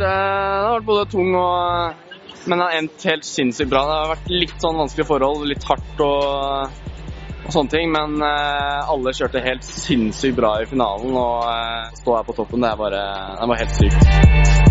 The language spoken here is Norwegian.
Eh, det har vært både tung og Men det har endt helt sinnssykt bra. Det har vært litt sånn vanskelige forhold, litt hardt og, og sånne ting. Men eh, alle kjørte helt sinnssykt bra i finalen, og eh, stå her på toppen, det er bare, det er bare helt sykt.